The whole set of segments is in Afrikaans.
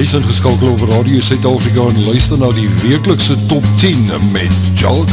Jy is ingeskakel op Radio Zuid-Afrika en luister na die wekelikse top 10 met Jalk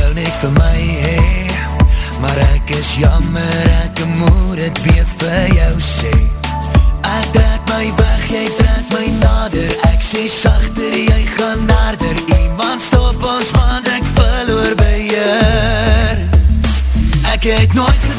jou net vir my hee Maar ek is jammer, ek moet het weer vir jou sê. Ek trek my weg, jy trek my nader. Ek sê sachter, jy gaan nader Iemand stop ons, want ek verloor by hier Ek het nooit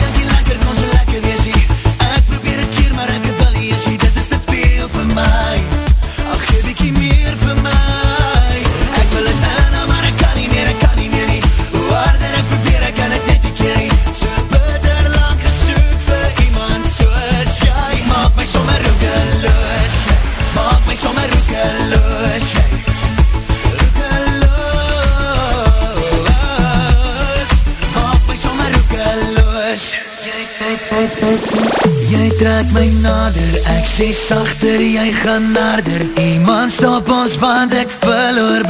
sê sachter, jy gaan nader. Iemand stop ons, want ek verloor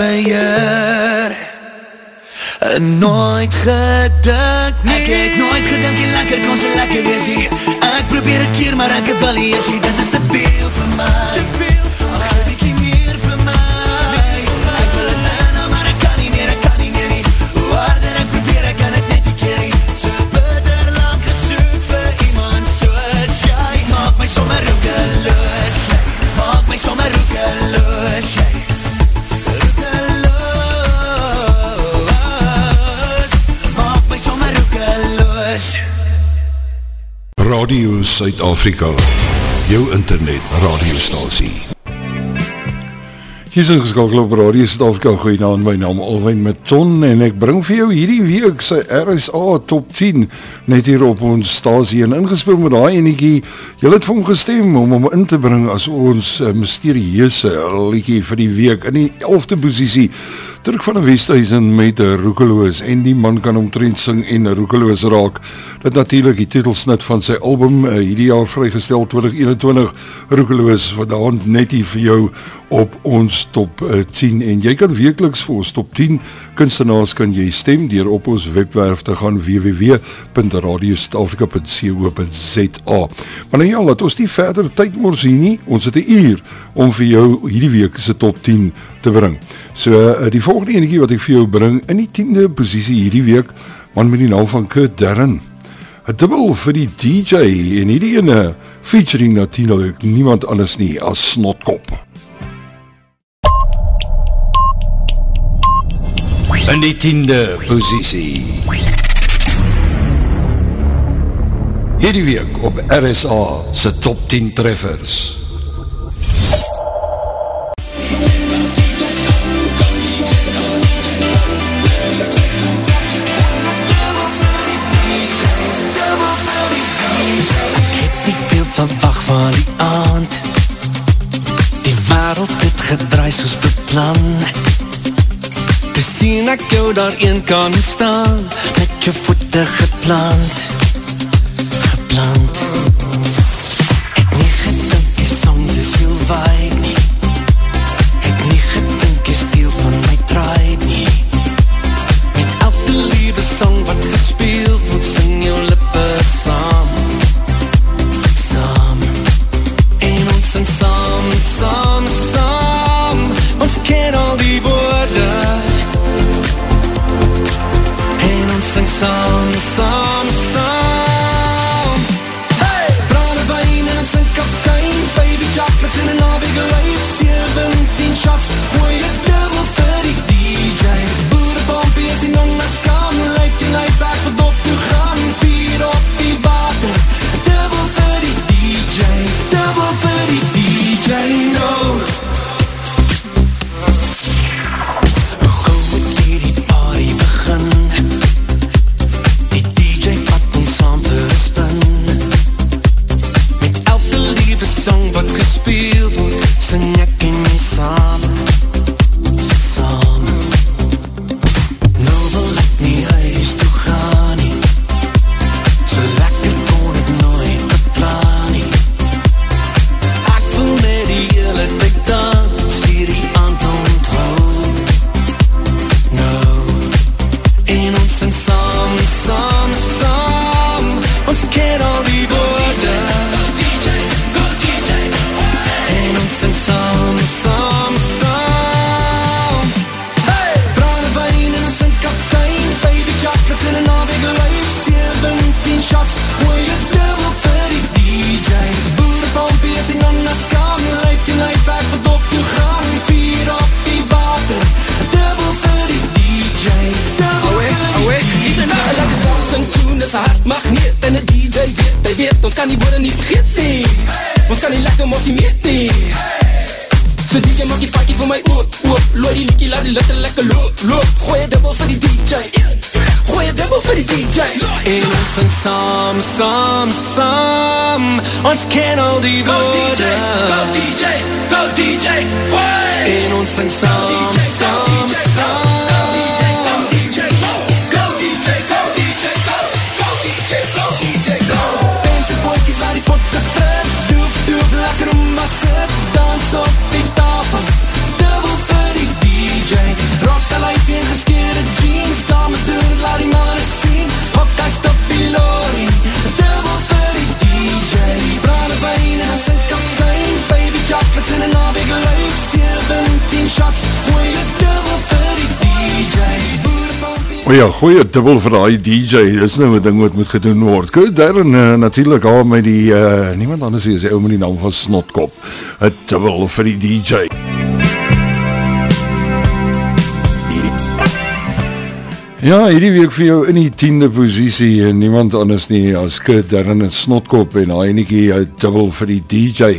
En nooit gedink nie. Ek het nooit gedink, jy lekker kon so lekker wees hier Ek probeer het keer, maar ek het wel hier sê Dit is te veel vir my Te veel Suid-Afrika Jou internet radiostasie Hier is ingeskakel op Radio Suid-Afrika. Goeie naam, my naam Alwijn met Ton En ek bring vir jou hierdie week sy RSA top 10 Net hier op ons stasie En ingespeel met die eniekie Jy het vir hom gestem om hom in te bring As ons uh, mysterieuse liedje vir die week In die 11de posiesie Turk van die Westhuizen met Roekeloos en die man kan omtrent sing en Roekeloos raak. Dit natuurlijk die titelsnit van sy album uh, hierdie jaar vrygestel 2021 Roekeloos vandaan net hier vir jou op ons top uh, 10 en jy kan wekeliks vir ons top 10 kunstenaars kan jy stem dier op ons webwerf te gaan www.radiostafrika.co.za Maar nou ja, laat ons die verder tyd moors hier nie, ons het een uur om vir jou hierdie week sy top 10 te bring. So uh, die volgende enetjie wat ek vir jou bring in die 10de posisie hierdie week, man met die naam van Kurt Darren. 'n Dubbel vir die DJ en hierdie ene featuring natuurlik niemand anders nie as Snotkop. In die 10de posisie. Hierdie week op RSA se top 10 treffers. verwag van die aand Die wereld het gedraai soos beplan Te sien ek jou daar een kan staan Met jou voete geplant Geplant saam, saam, saam Hey! Brane wijn en sing kaptein Baby chocolates in een navigal life 17 shots, saam Ons ken al die Go woorde DJ, go DJ, go DJ, way! En ons sing saam, saam, saam O ja, gooi het dubbel vir die DJ, dis nou een ding wat moet gedoen word. Kijk, daarin uh, natuurlijk al met die, uh, niemand anders is die ou met die naam van Snotkop, het dubbel vir die DJ. Ja, hierdie week vir jou in die tiende posisie en niemand anders nie as Kurt Darren en Snotkop en hy eniekie uit dubbel vir die DJ.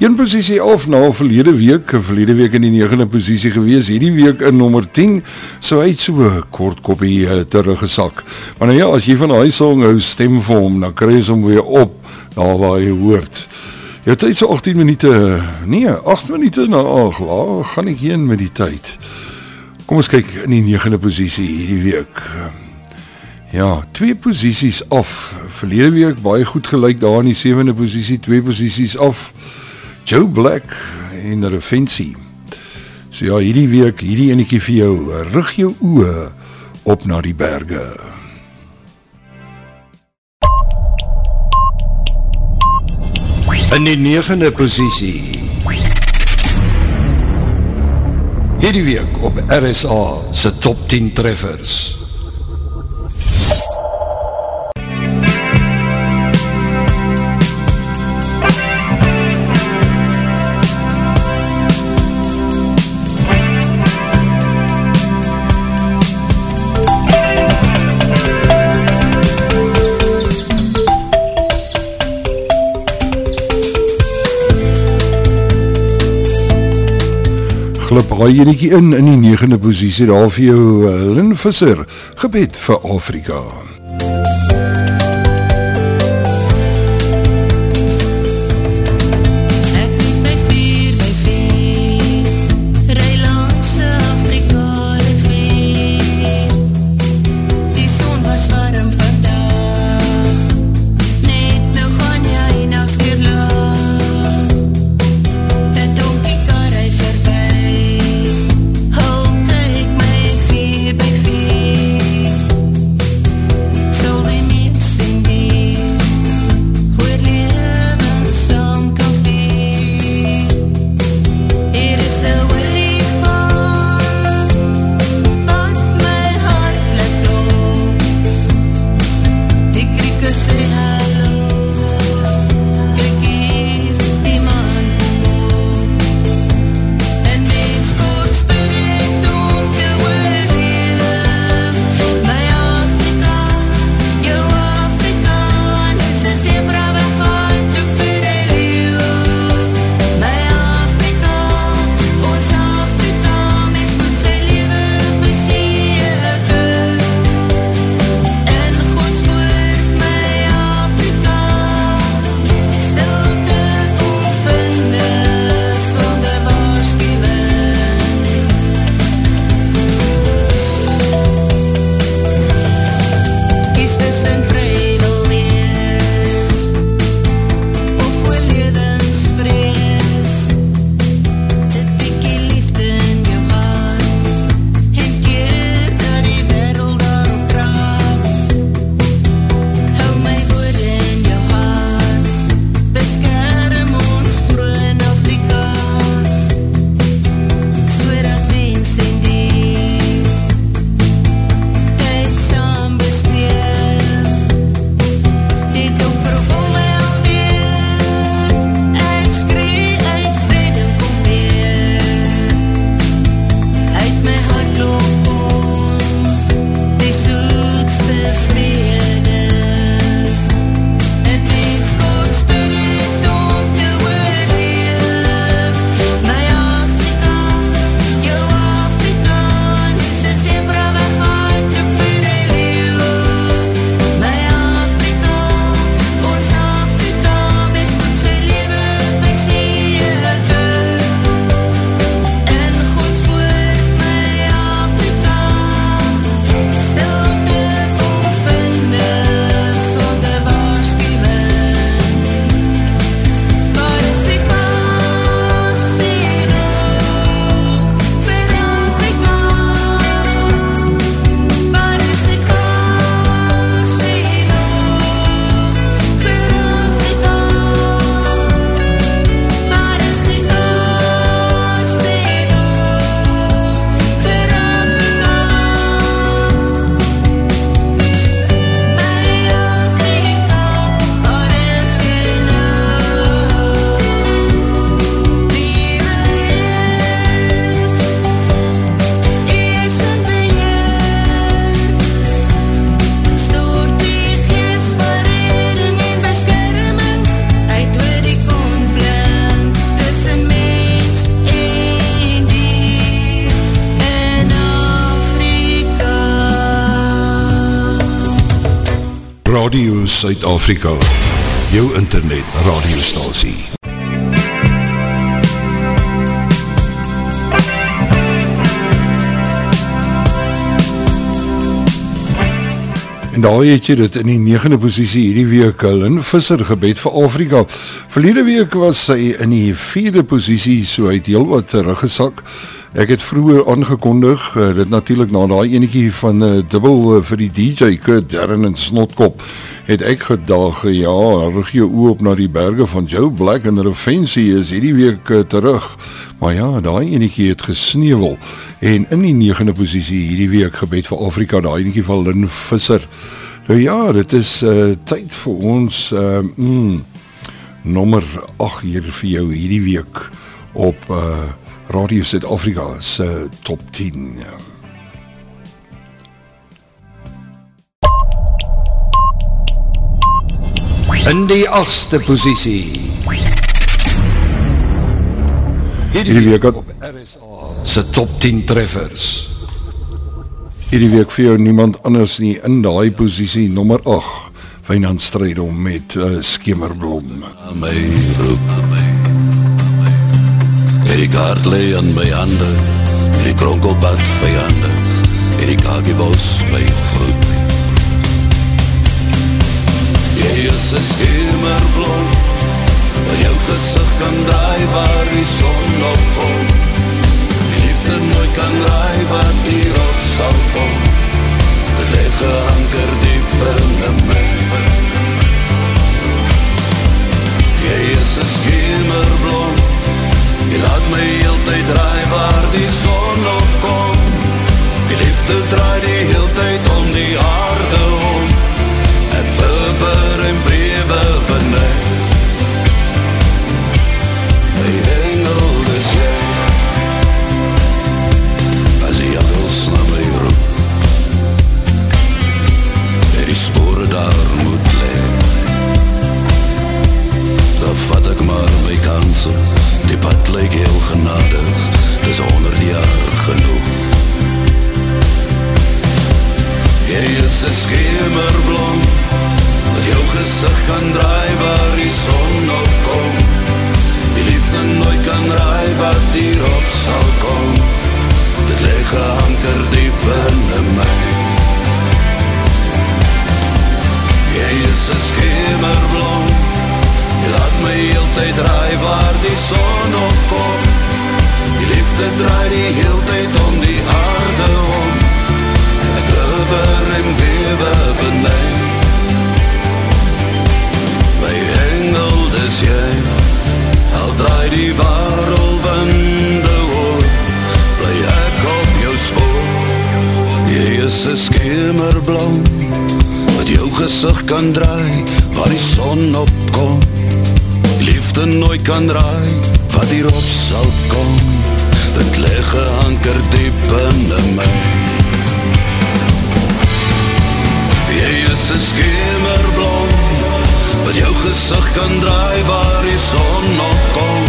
Een posisie af na verlede week, verlede week in die negende posisie gewees, hierdie week in nommer 10, so hy het so kort koppie uh, teruggesak. Maar nou ja, as jy van hy song hou stem vir hom, dan kry jy hom weer op daar waar jy hoort. Jou tyd so 18 minute, nee, 8 minute na 8, waar gaan ek heen met die tyd? Kom ons kyk in die negende posisie hierdie week. Ja, twee posisies af. Verlede week baie goed gelyk daar in die sewende posisie, twee posisies af. Joe Black en Refensie. So ja, hierdie week, hierdie enetjie vir jou, rig jou oë op na die berge. In die negende posisie Hierdie week op RSA se top 10 treffers. Glip raai enetjie in in die negende posisie daar vir jou uh, Lynn Visser gebed vir Afrika. Suid-Afrika. Jou internet radiostasie. En daar het jy dit in die 9de posisie hierdie week Lynn Visser gebed vir Afrika. Verlede week was sy in die 4de posisie, so hy het heelwat teruggesak. Ek het vroeër aangekondig uh, dit natuurlik na daai enetjie van 'n uh, eh, dubbel uh, vir die DJ Kurt Darren en Snotkop het ek gedag ja, rig jou oë op na die berge van Joe Black en Refancy is hierdie week uh, terug. Maar ja, daai enetjie het gesneuwel en in die 9de posisie hierdie week gebed vir Afrika, daai enetjie van Lynn Visser. Nou ja, dit is uh, tyd vir ons uh, mm, nommer 8 hier vir jou hierdie week op uh, Radio Suid-Afrika se top 10. In die 8ste posisie. Hierdie week op RSA se top 10 treffers. Hierdie week vir jou niemand anders nie in daai posisie nommer 8. Wynand stryd om met uh, skemerblom. My roep my Het die kaart lee in my hande Het die kronkelpad vijande Het die kakiebos my groep Jy is een schemerblom Waar jou gezicht kan draai Waar die son opkom Die liefde nooit kan draai Wat hierop sal kom. Het leg geanker diep in my Jy is een schemerblom Je laat my heel tyd draai waar die son opkom Die liefde draai die heel tyd om die aarde Die pad lyk heel genadig, dis honderd jaar genoeg. Jy is een schemerblom, wat jou gezicht kan draai waar die son opkom. Die liefde nooit kan draai wat hierop sal kom. Dit leg gehanker diep in my. Jy is een schemerblom, jy laat my heel tyd draai waar die son opkom. Die liefde draai die heel tyd om die aarde om. Ek bubber en bewe benij My engel dis jy. Al draai die waarelwinde oor. Bly ek op jou spoor. Jy is een skemerblom Wat jou gezicht kan draai Waar die son opkom liefde nooit kan raai wat hierop sal kom dit leg geanker diep in my jy is een schemerblom wat jou gezicht kan draai waar die son opkom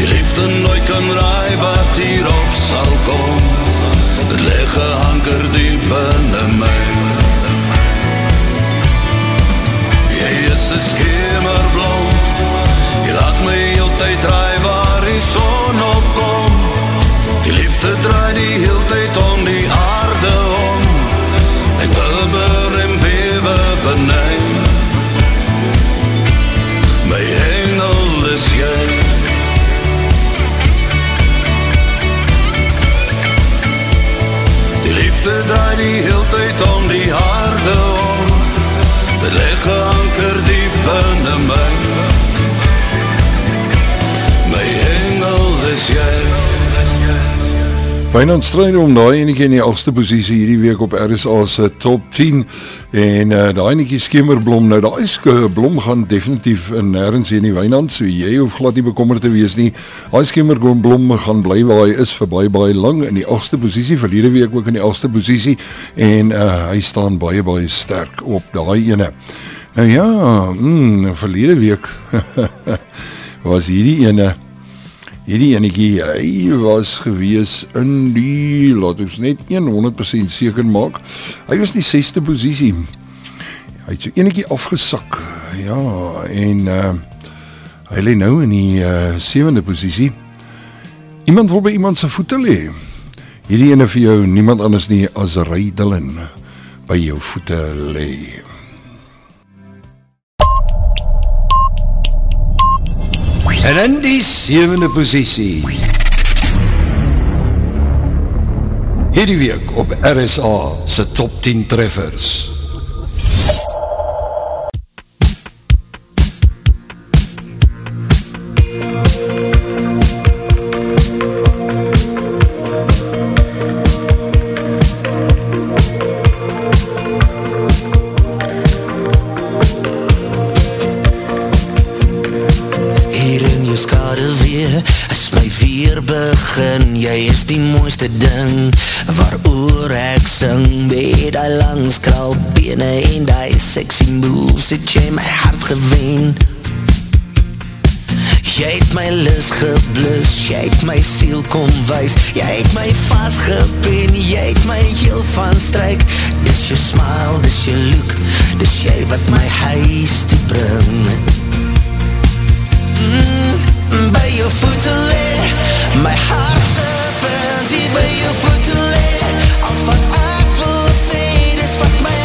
die liefde nooit kan raai wat hierop sal kom dit leg geanker diep in my jy is een laat tyd draai waar die son opkom. Die liefde draai die heel tyd om die aarde om. Ek bubber en bewe benij My engel is jy. Die liefde draai die heel tyd om die aarde om. Dit leg Wynand stryd om daai enetjie in die agste posisie hierdie week op RSA se top 10 en uh, daai enetjie skemerblom nou daai blom gaan definitief in nêrens in die Wynand so jy hoef glad nie bekommerd te wees nie. Daai skemerblom gaan bly waar hy is vir baie baie lank in die agste posisie verlede week ook in die agste posisie. En uh, hy staan baie baie sterk op daai ene. Nou ja mm, verlede week was hierdie ene Hierdie enetjie, hy was gewees in die, laat ons net 100% seker maak, hy was in die 6ste posisie. Hy het so enetjie afgesak. Ja, en uh hy lê nou in die uh sewende posisie. Iemand wil by iemand se voete lê. Hierdie ene vir jou, niemand anders nie as Ray Dillon by jou voete lê. En in die sewende posisie Hierdie week op RSA se top 10 treffers. Jy is die mooiste ding Waaroor ek sing Met die langs kraalbene En die sexy moves Het jy my hart gewen. Jy het my lis geblus Jy het my siel kom wees Jy het my vastgepen Jy het my heel van strijk Dis jou smile, dis jou look Dis jy wat my huis toe bring. Mm, by jou voete lê My hart se vind hier by jou voete lê Als wat ek wil sê, dis wat my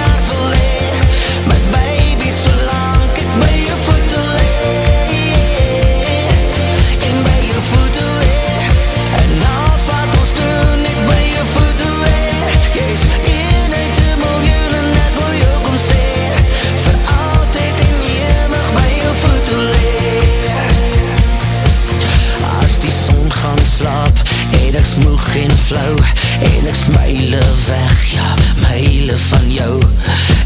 En ek smoeg en flauw En ek smile weg. Ja, myle van jou.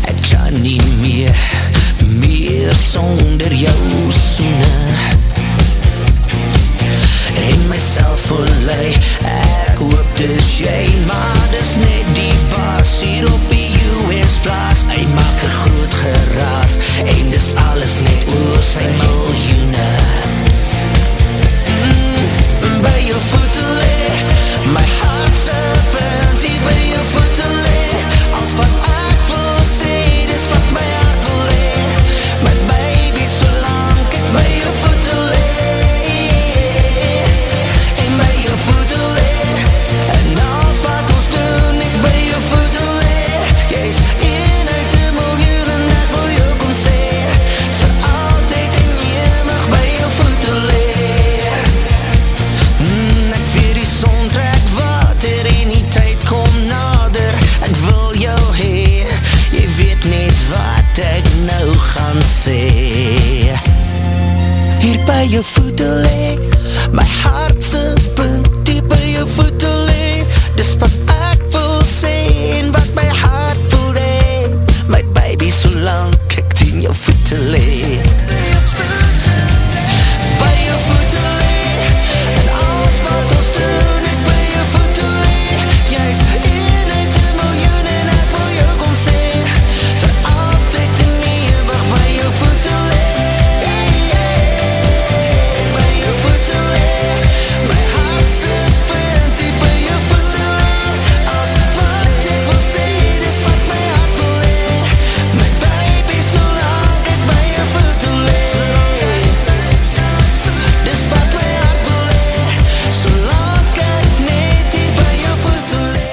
Ek kan nie meer Meer sonder jou soene En myself verlei. Ek hoop dis jy Maar dis net die baas Hier op die US plaas. Hy maak een groot geraas En dis alles net oor sy miljoene. By My hart se vind hier by jou voete lê Als wat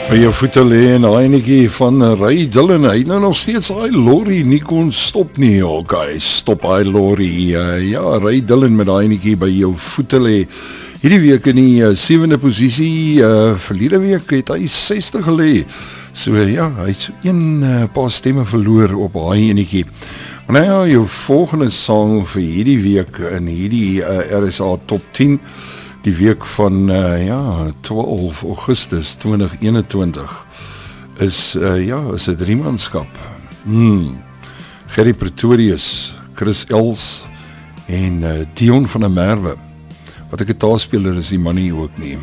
By jou voete lê en daai enetjie van Ray Dillon, hy nou nog steeds daai lorry nie kon stop nie. Okay, stop daai lorry. Uh, ja, Ray Dillon met daai enetjie by jou voete lê. Hierdie week in die uh, sewende posisie, uh, verlede week het hy 60 gelê. So ja, hy het so een uh, paar stemme verloor op daai enetjie. Nou ja, jou volgende song vir hierdie week in hierdie uh, RSA Top 10 die week van uh, ja 12 Augustus 2021 is uh, ja is 'n driemanskap. Hmm. Gerry Pretorius, Chris Els en uh, Dion van der Merwe. Wat 'n taalspeler is die man nie ook nie.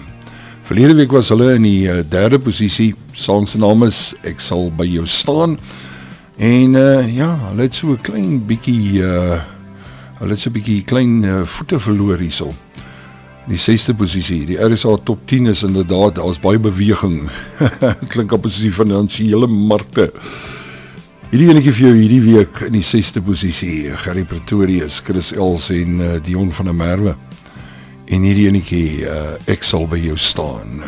Verlede week was hulle in die uh, derde posisie. Song se naam is Ek sal by jou staan. En uh, ja, hulle het so 'n klein bietjie uh hulle het so 'n bietjie klein uh, voete verloor hierso. Die 6ste posisie, die RSA top 10 is inderdaad, daar's baie beweging. Klink op soos die finansiële markte. Hierdie enetjie vir jou hierdie week in die 6ste posisie, Gary Pretorius, Chris Els en uh, Dion van der Merwe. En hierdie enetjie uh, ek sal by jou staan.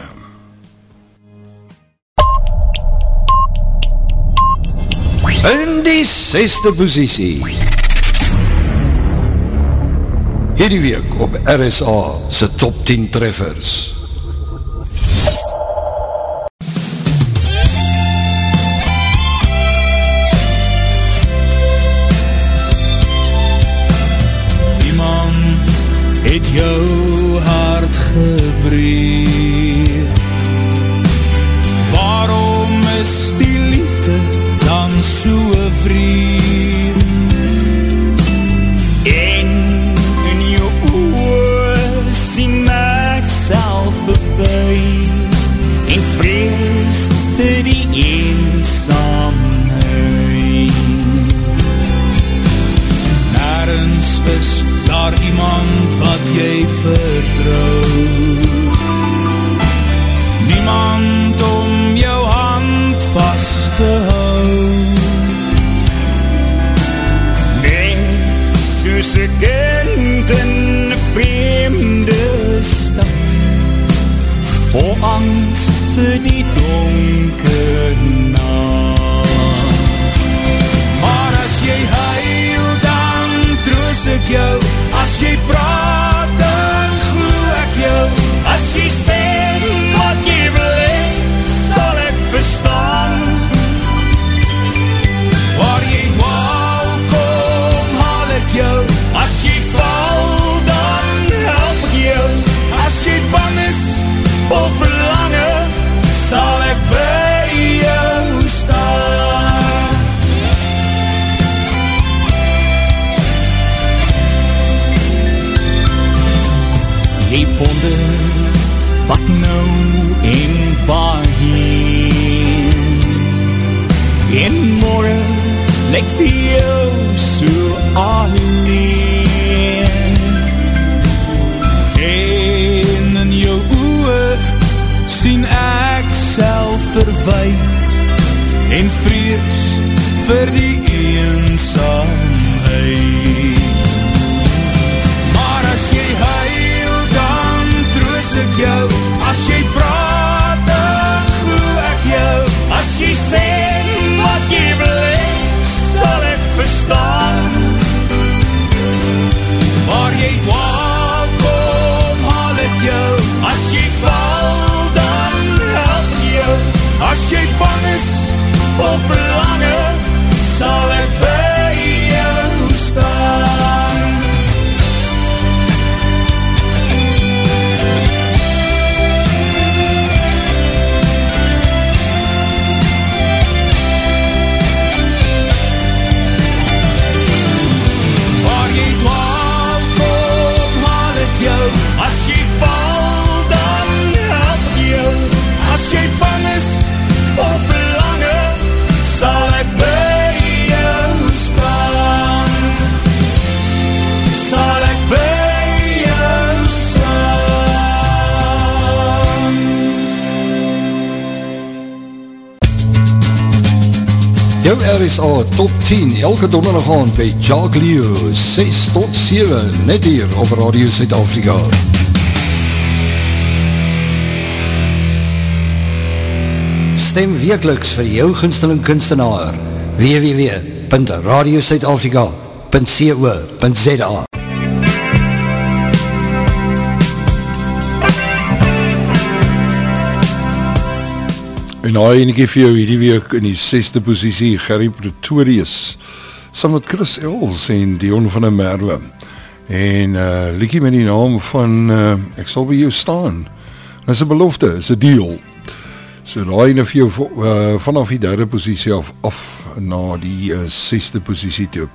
In die 6ste posisie. Hierdie week op RSA se top 10 treffers. het jou hart gebreek Waarom is die liefde dan so vreemd verwijt En vrees vir die eenzaamheid bang is, vol verlange RSA Top 10 elke donderdag aand by Jacques Leo 6 tot 7 net hier op Radio Zuid-Afrika. Stem wekeliks vir jou gunsteling kunstenaar. Www.radiosuidafrika.co.za En daai enetjie vir jou hierdie week in die 6ste posisie, Gary Pretorius, saam met Chris Els en Dion van der Merwe. En uh liedjie met die naam van uh ek sal by jou staan. Dis 'n belofte, is 'n deal. So daai ene vir jou uh, vanaf die derde posisie af af na die uh, 6ste posisie toe.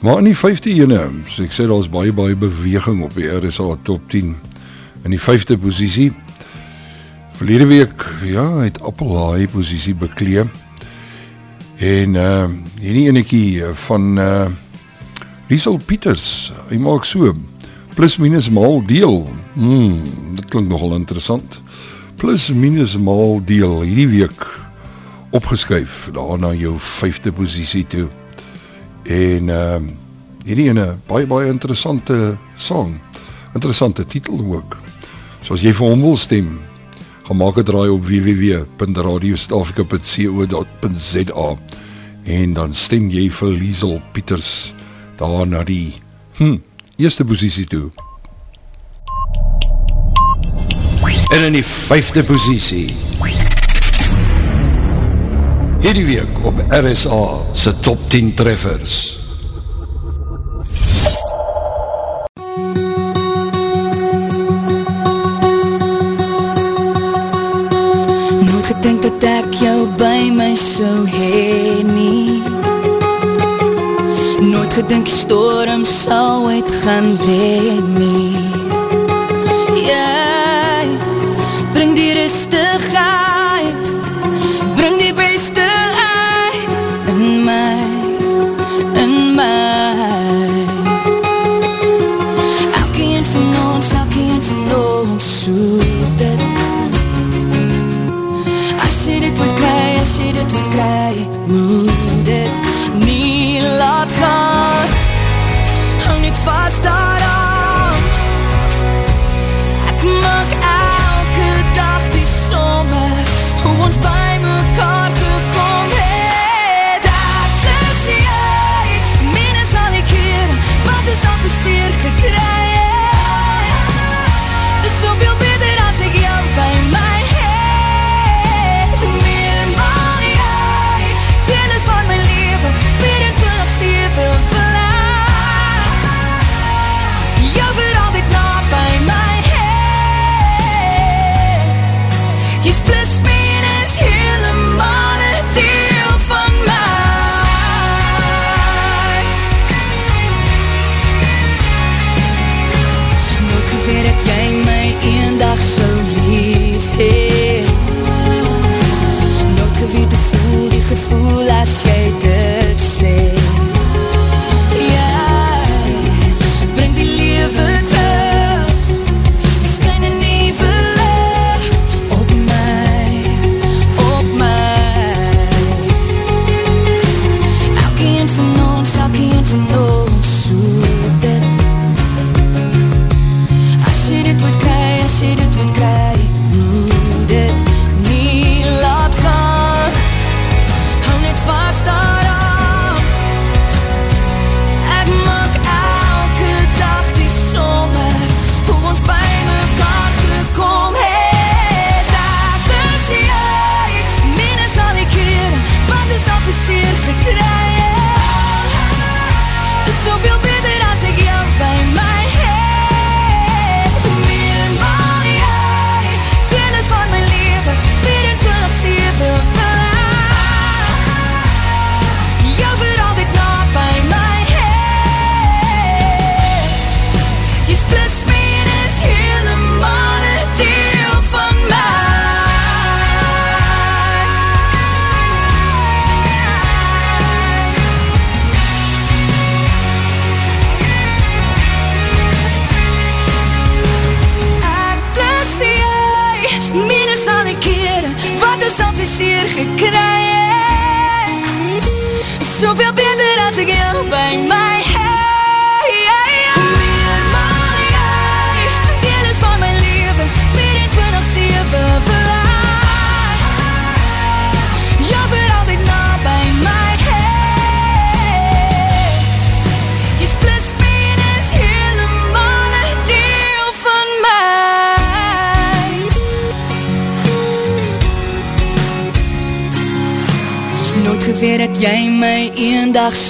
Maar in die 5de ene, so ek sê daar's baie baie beweging op die RSA top 10. In die 5de posisie Verlede week, ja, het Apple daai posisie bekleë. En uh hierdie enetjie van eh, uh Liesel Pieters, hy maak so plus minus maal deel. Mm, dit klink nogal interessant. Plus minus maal deel hierdie week opgeskuif daarna jou 5de posisie toe. En uh hierdie ene baie baie interessante sang. Interessante titel ook. So as jy vir hom wil stem, Gemaak 'n draai op www.radiosuidafrika.co.za en dan stem jy vir Liesel Pieters daar na die hm, eerste posisie toe. En in die vijfde posisie Hierdie week op RSA se top 10 treffers dat ek jou by my sou hee nie. Nooit gedink die storm sal ooit gaan leen nie. Yeah Ooh.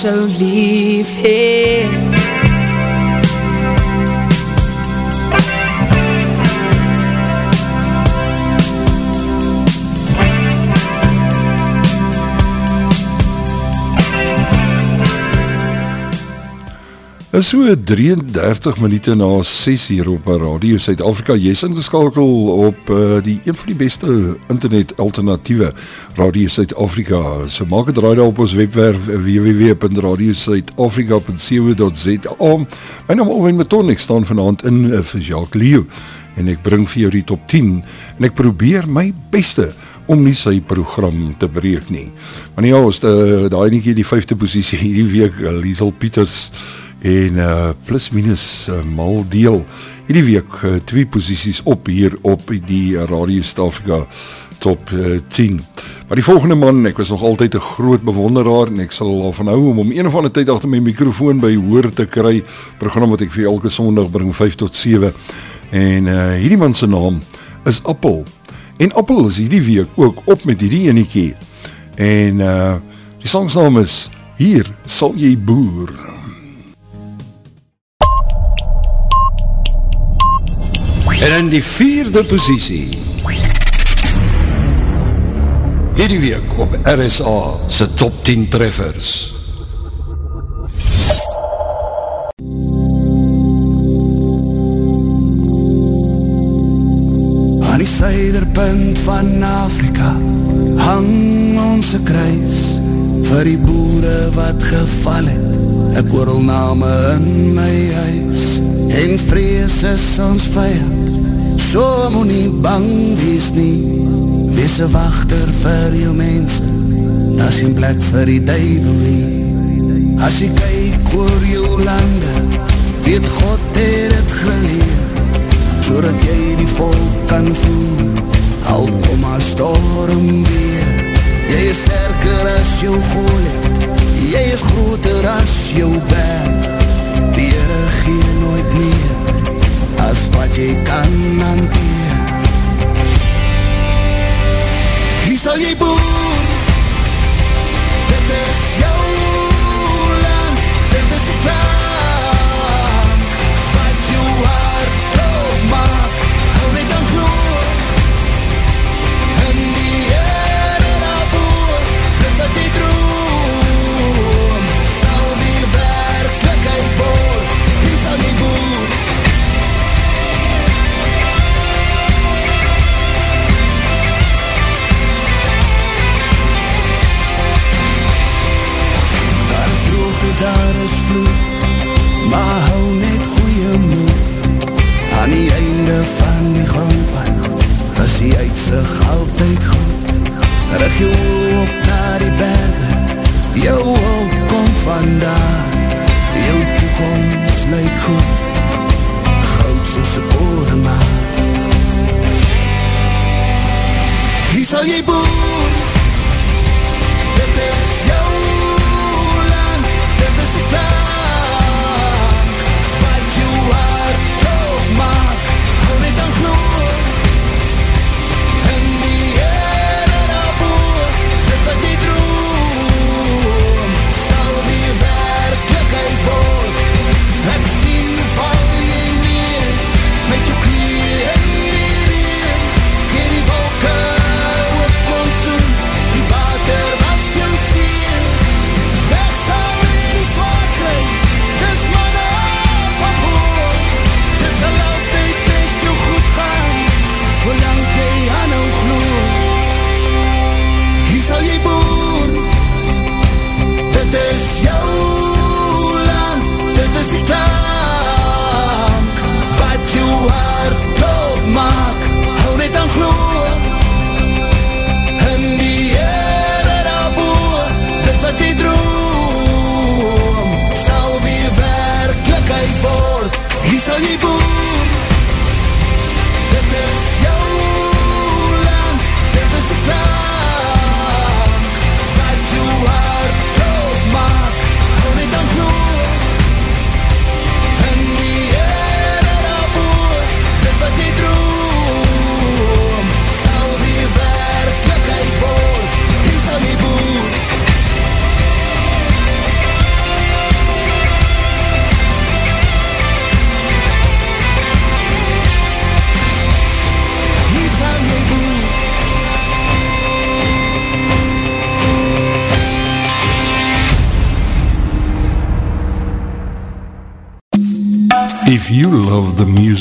手里。Is so 33 minute na 6 hier op Radio Suid-Afrika. Jy's ingeskakel op uh, die een van die beste internet alternatiewe Radio Suid-Afrika. So maak 'n draai daar op ons webwerf eh, www.radiosuidafrika.co.za. My naam is Owen Maton. Ek staan vanaand in uh, vir Jacques Leo en ek bring vir jou die top 10 en ek probeer my beste om nie sy program te breek nie. Maar ja, ons uh, daai netjie die 5de posisie hierdie week Liesel Pieters en uh, plus minus uh, mal deel hierdie week uh, twee posisies op hier op die Radio Stafika top uh, 10. Maar die volgende man, ek was nog altyd 'n groot bewonderaar en ek sal al van hou om om een of ander tyd agter my mikrofoon by hoor te kry. Program wat ek vir elke Sondag bring 5 tot 7. En uh hierdie man se naam is Appel. En Appel is hierdie week ook op met hierdie enetjie. En uh die sang se naam is Hier sal jy boer. En in die 4de posisie Hierdie week op RSA se top 10 treffers. Aan die suiderpunt van Afrika hang ons een kruis vir die boere wat geval het. Ek hoor al name in my huis en vrees is ons vijand. So moet nie bang wees nie Wees een wachter vir jou mense, dat is geen plek vir die duivel hier. As jy kyk oor jou lande, weet God het het geleer, so dat jy die volk kan voer, al kom a storm weer. Jy is sterker as jou golet, jy is groter as jou berg, gee nooit meer, as wat jy kan hanteer. Wie sal jy boer? Dit is jou land, dit is die plank,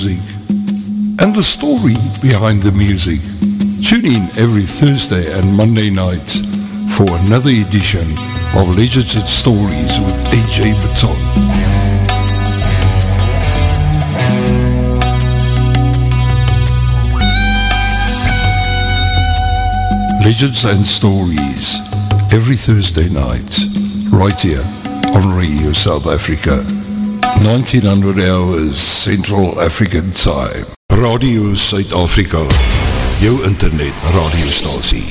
music and the story behind the music, tune in every Thursday and Monday nights for another edition of Legends and Stories with AJ Baton. Legends and Stories every Thursday night right here on Radio South Africa 1900 hours Central African Time. Radio Suid-Afrika. Jou internet radiostasie.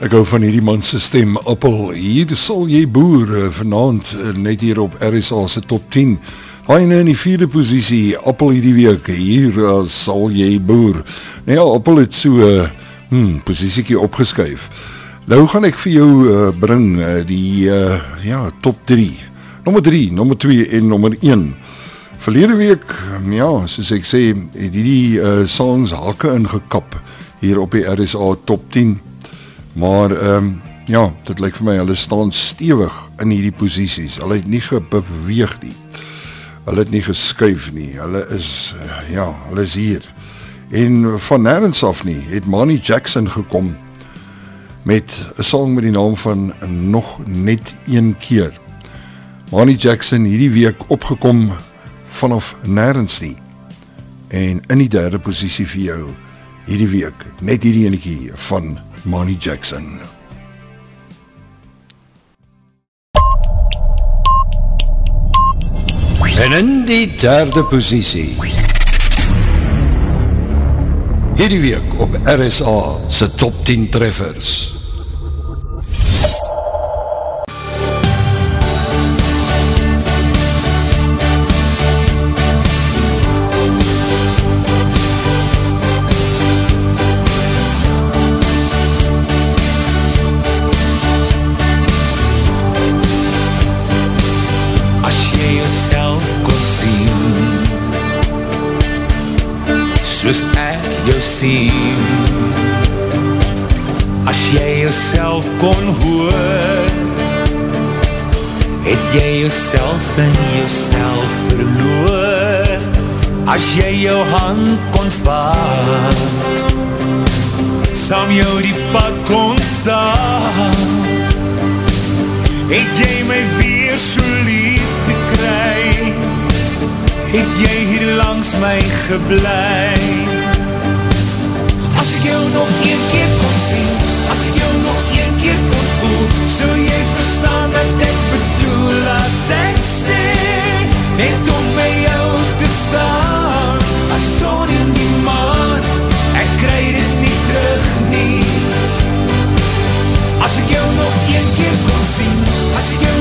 Ek hou van hierdie manse stem Appel, hier sal jy boer eh, vanavond eh, net hier op RSA se top 10 Haine in die vierde posisie, Appel hierdie week, hier uh, sal jy boer. Nou ja, Appel het so hmm, posisiekie opgeskuif. Nou gaan ek vir jou uh, bring uh, die uh, ja, top 3. Nommer 3, nommer 2 en nommer 1. Verlede week, ja, soos ek sê, het die uh, songs hake ingekap hier op die RSA top 10. Maar, um, ja, dit lyk vir my, hulle staan stewig in hierdie posisies. Hulle het nie gebeweeg nie hulle het nie geskuif nie, hulle is, eh, ja, hulle is hier. En van nergens af nie, het Manny Jackson gekom met een song met die naam van Nog Net Een Keer. Manny Jackson hierdie week opgekom vanaf nergens nie. En in die derde positie vir jou, hierdie week, net hierdie ene keer van Manny Jackson. En in die derde positie Hierdie week op RSA se top 10 treffers sien. As jy jouself kon hoor Het jy jouself in jouself verloor. As jy jou hand kon vaat Sam jou die pad kon staan. Het jy my weer so lief gekry? Het jy hier langs my geblei jou nog een keer kon sien As ek jou nog een keer kon voel So jy verstaan dat ek bedoel As ek sê Net om by jou te staan. As son in die maan Ek kry dit nie terug nie As ek jou nog een keer kon sien As ek jou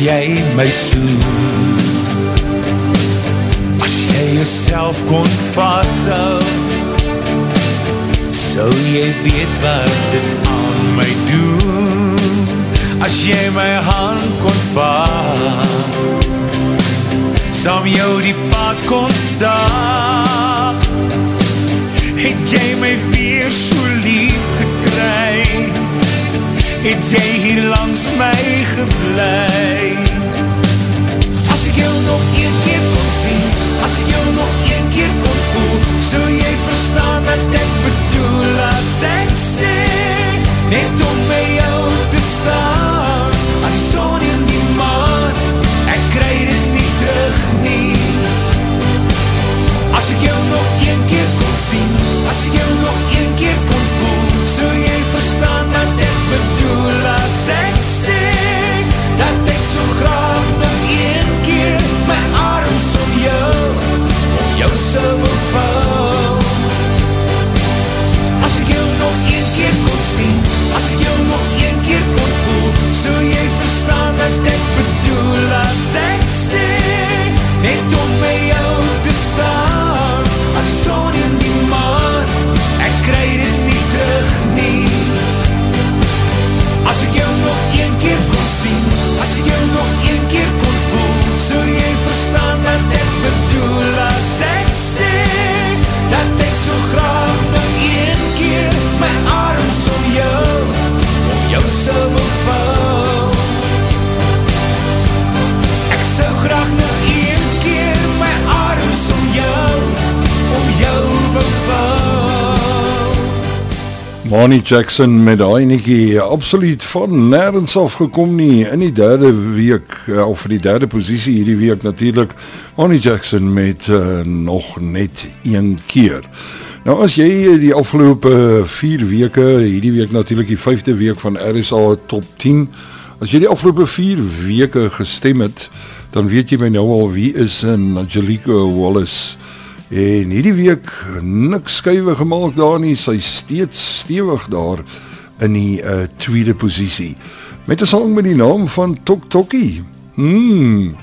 jy my soen. As jy jouself kon vasthou So jy weet wat dit aan my doen. As jy my hand kon vaat Sam jou die pad kon stap Het jy my weer so lief gekry Het jy hier langs my geblei As ek jou nog een keer kon sien As ek jou nog een keer kon voel So jy verstaan wat ek bedoel. As ek Money Jackson met daai netjie absoluut van nêrens af gekom nie in die derde week uh, of vir die derde posisie hierdie week natuurlik Money Jackson met uh, nog net een keer. Nou as jy die afgelope 4 weke, hierdie week natuurlik die 5de week van RSA Top 10, as jy die afgelope 4 weke gestem het, dan weet jy my nou al wie is in Angelique Wallace En hierdie week niks skuwe gemaak daar nie, sy steeds stewig daar in die uh, tweede posisie. Met 'n sang met die naam van Tok Tokkie. Mmm.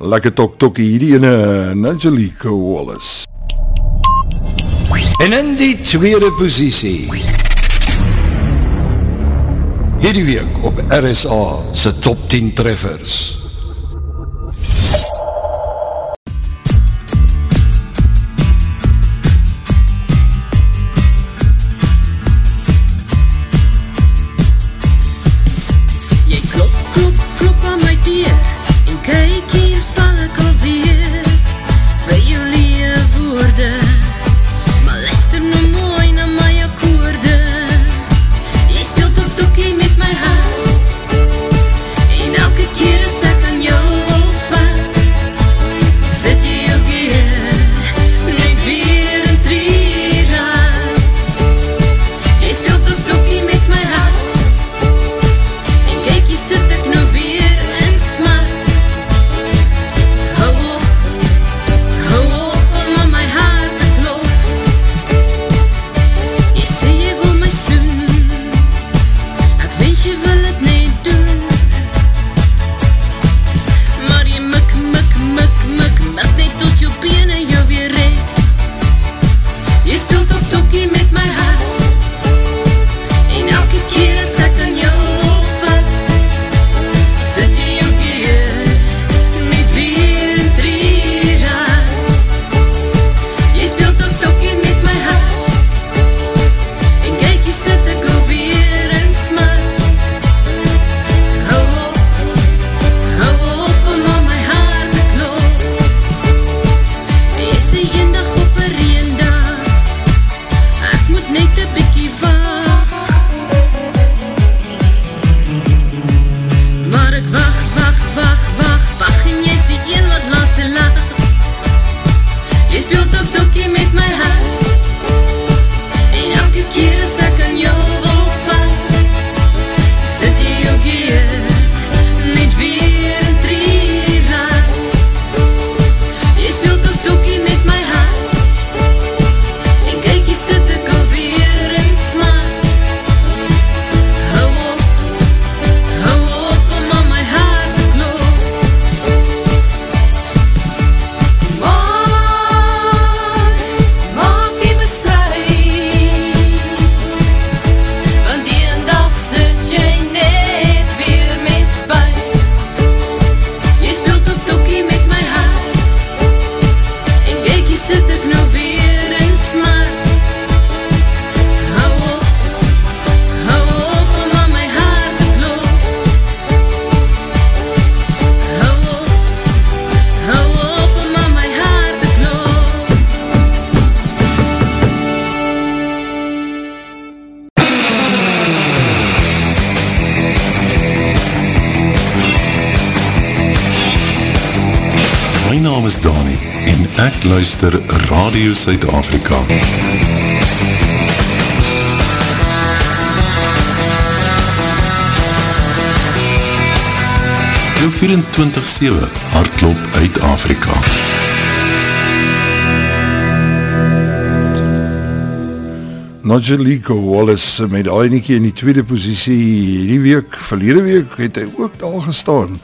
Lekker Tok Tokkie hierdie ene Angelique Wallace. En in die tweede posisie. Hierdie week op RSA se top 10 treffers. Radio Suid-Afrika. Jou 24-7 hardloop uit Afrika. Nigelico Wallace met Ainekie in die tweede posisie die week, verlede week het hy ook daar gestaan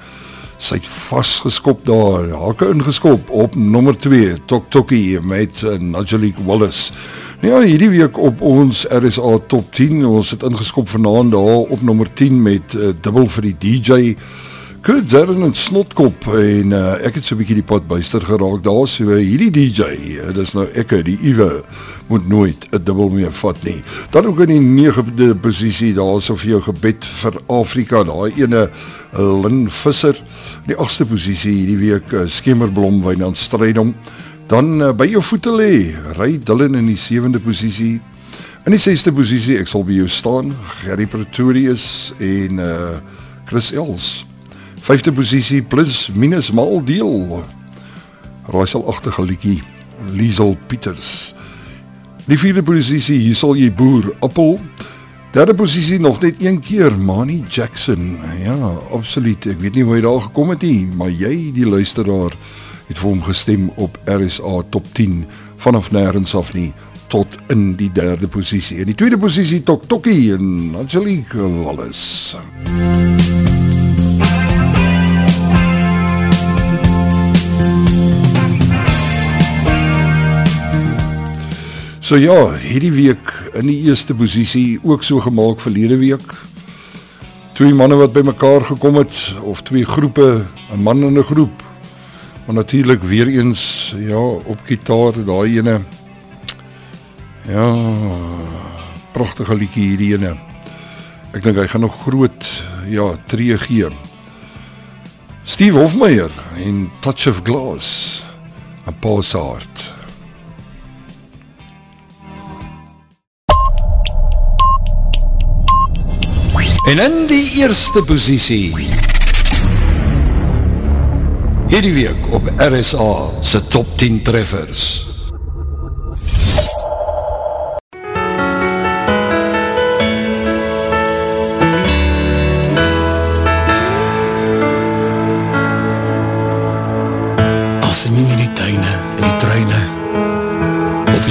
sy het vastgeskop daar, hake ingeskop op nummer 2, Tok Tokkie met uh, Nigelique Wallace. Nou ja, hierdie week op ons RSA Top 10, ons het ingeskop vanavond daar op nummer 10 met uh, dubbel vir die DJ, Kurt Zerren en Snotkop en uh, ek het so bykie die pad buister geraak daar, so hierdie DJ, uh, dis nou ek, die Iwe, moet nooit een dubbel meer vat nie. Dan ook in die negende positie, daar is of jou gebed vir Afrika, daar ene Lynn Visser, die achtste positie hierdie week, uh, Skemerblom, Wijnand Strijdom, dan uh, by jou voete lee, Rai Dillon in die zevende positie, In die sesde posisie, ek sal by jou staan, Gary Pretorius en uh Chris Els. Vyfde posisie plus minus mal deel. Raaisel agtige liedjie, Liesel Pieters. Die vierde posisie, hier sal jy boer, Appel. Derde posisie nog net een keer, Manny Jackson. Ja, absoluut. Ek weet nie hoe hy daar gekom het nie, maar jy die luisteraar het vir hom gestem op RSA Top 10 vanaf nêrens af nie tot in die derde posisie. In die tweede posisie Tok Tokkie en Angelique Wallace. So ja, hierdie week in die eerste posisie ook so gemaak verlede week. Twee manne wat bymekaar gekom het of twee groepe, 'n man en 'n groep. Maar natuurlik weer eens ja, op gitaar daai ene Ja, pragtige liedjie hierdie ene. Ek dink hy gaan nog groot ja, tree gee. Steve Hofmeyer in Touch of Glass. 'n Pausart. En in die eerste posisie Hierdie week op RSA se top 10 treffers.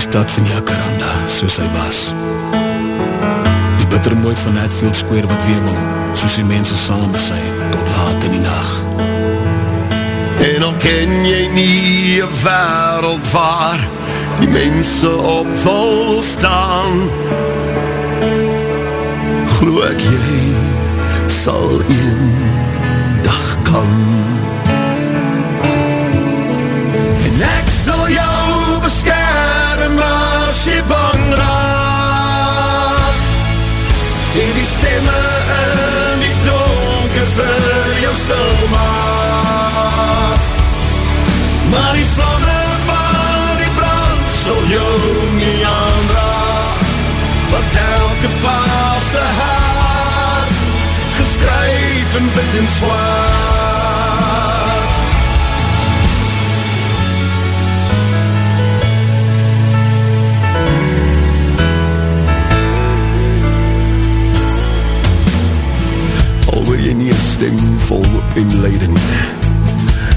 stad van Jacaranda, soos hy was. Die bitter mooi van Hatfield Square wat weermel, soos die mense saam besijn, tot laat in die nacht. En al ken jy nie een wereld waar die mense op vol staan, glo ek jy sal een dag kan. En ek sal jou beskerm as jy bang En die stemme in die donker vir jou stil maak. Maar die vlamme van die brand sal jou nie aanraak. Want elke paase hart geskryf in wit en zwaar. Jy nie een stem vol en leiding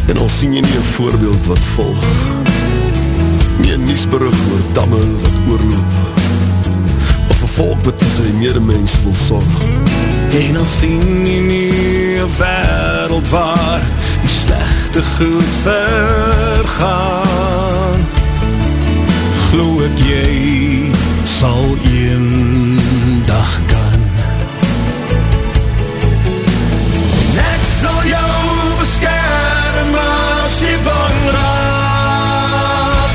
En al sien jy nie een voorbeeld wat volg Nie. Een nieuwsbrug oor damme wat oorloop. Of een volk wat sy medemens wil zorg En al sien jy nie een wereld waar Die slechte goed vergaan. Glo ek jy sal een dag bang raak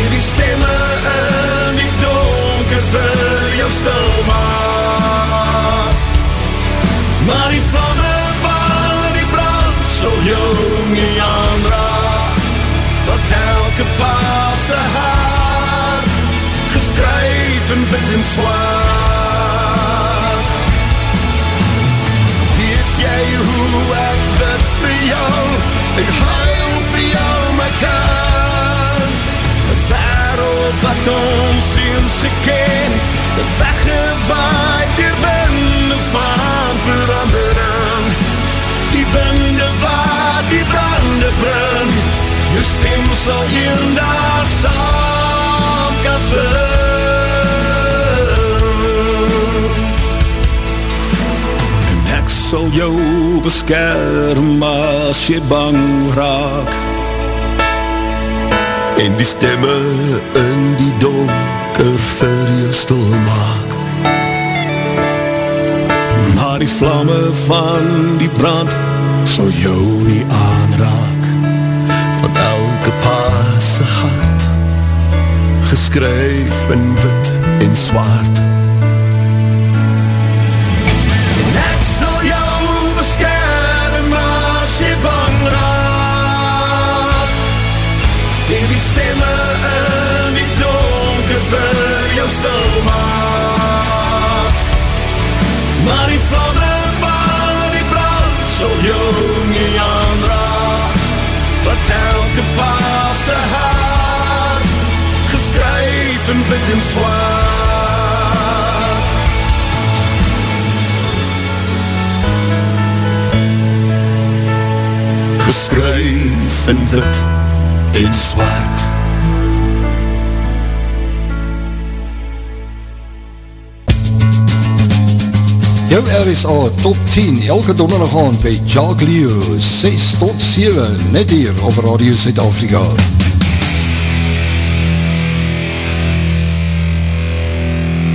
En die stemme in die donker vir jou stil maak Maar die vlamme van die brand sal jou nie aanraak Want elke paase haar geskryf in wit en zwaar Weet jy hoe ek bid vir jou Ek huil vir jou my kind Een wereld wat ons eens geken het weggewaaid die winde van verandering Die winde wat die brande bring Jou stem sal een dag saam kan sing sal jou beskerm as jy bang raak. En die stemme in die donker vir jou stil maak. Maar die vlamme van die brand sal jou nie aanraak. Want elke paase hart geskryf in wit en zwart vir jou stil maak. Maar die vlamme van die brand sal jou nie aanraak Wat elke paase haar Geskryf in wit en zwaar Geskryf in wit en zwart. Jou RSA Top 10 elke donderdag aan by Jacques Leo 6 tot 7 net hier op Radio Zuid-Afrika.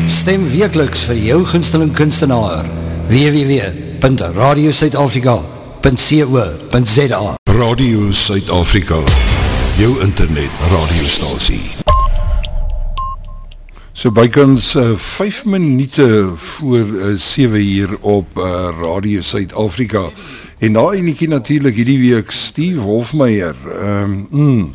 Stem wekeliks vir jou gunsteling kunstenaar www.radiosuidafrika.co.za Radio Suid-Afrika Jou internet radiostasie So bykans uh, 5 minute voor uh, 7 hier op uh, Radio Suid-Afrika. En na eniekie natuurlijk hierdie week Steve Hofmeyer um, mm,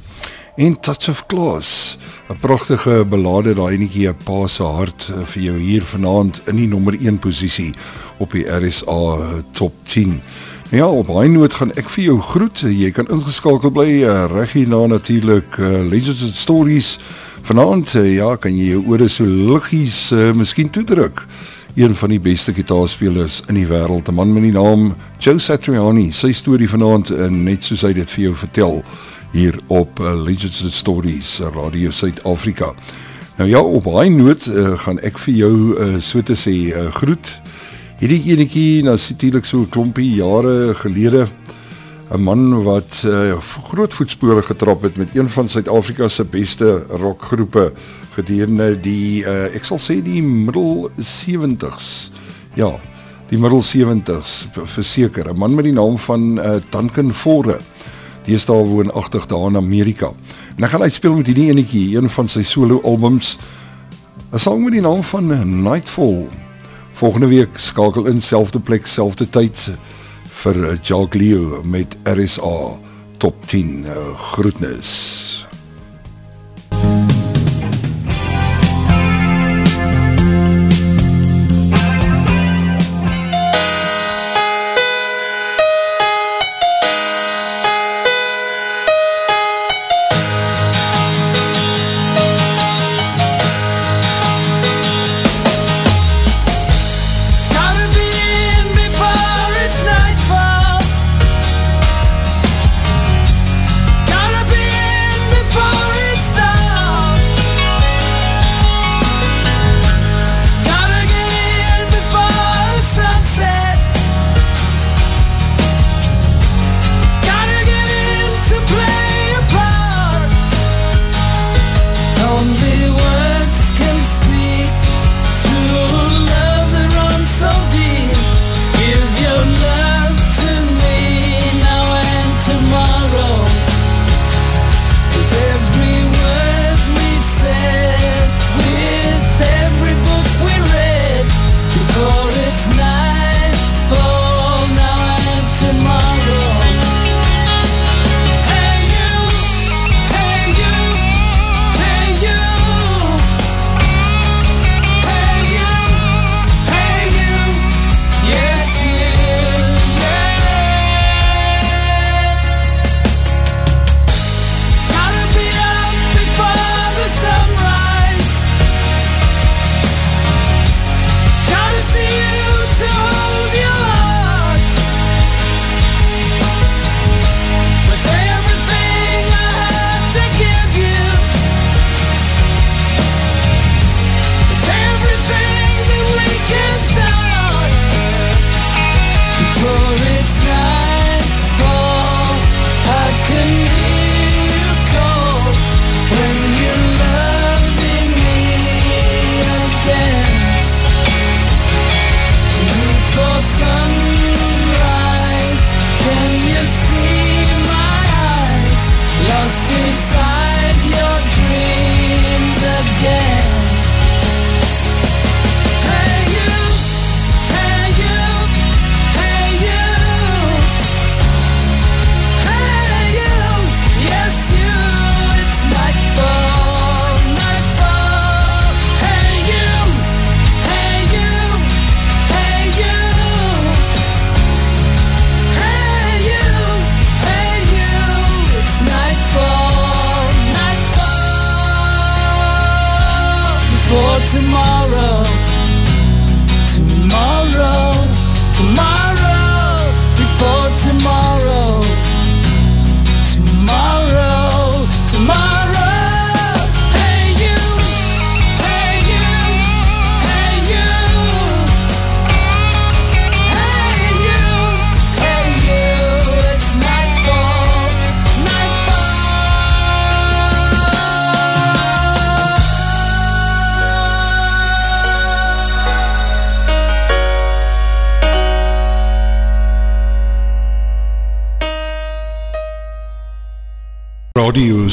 en Touch of Klaas een prachtige belade daar eniekie een paase hart uh, vir jou hier vanavond in die nummer 1 posiesie op die RSA top 10 nou ja, op hy noot gaan ek vir jou groet, jy kan ingeskakeld bly, uh, reg hierna natuurlijk uh, Legends and Stories Vanavond, uh, ja, kan jy jou oore so liggies uh, miskien toedruk. Een van die beste gitaarspelers in die wereld, een man met die naam Joe Satriani, sy story vanavond, uh, net soos hy dit vir jou vertel, hier op uh, Legends and Stories, Radio Suid-Afrika. Nou ja, op hy noot uh, gaan ek vir jou uh, so te sê uh, groet. Hierdie enekie, nou sê so klompie jare gelede, 'n man wat uh, groot voetspore getrap het met een van Suid-Afrika se beste rockgroepe gedurende die uh, ek sal sê die middel 70s. Ja, die middel 70s verseker. 'n Man met die naam van uh, Duncan Forde. Die is daar woonagtig daar in Amerika. En ek gaan uitspeel met hierdie enetjie, een van sy solo albums. 'n Sang met die naam van Nightfall. Volgende week skakel in selfde plek, selfde tyd vir Jacques Leo met RSA Top 10 uh, groetnis.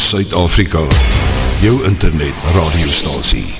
Suid-Afrika, jou internet radiostasie.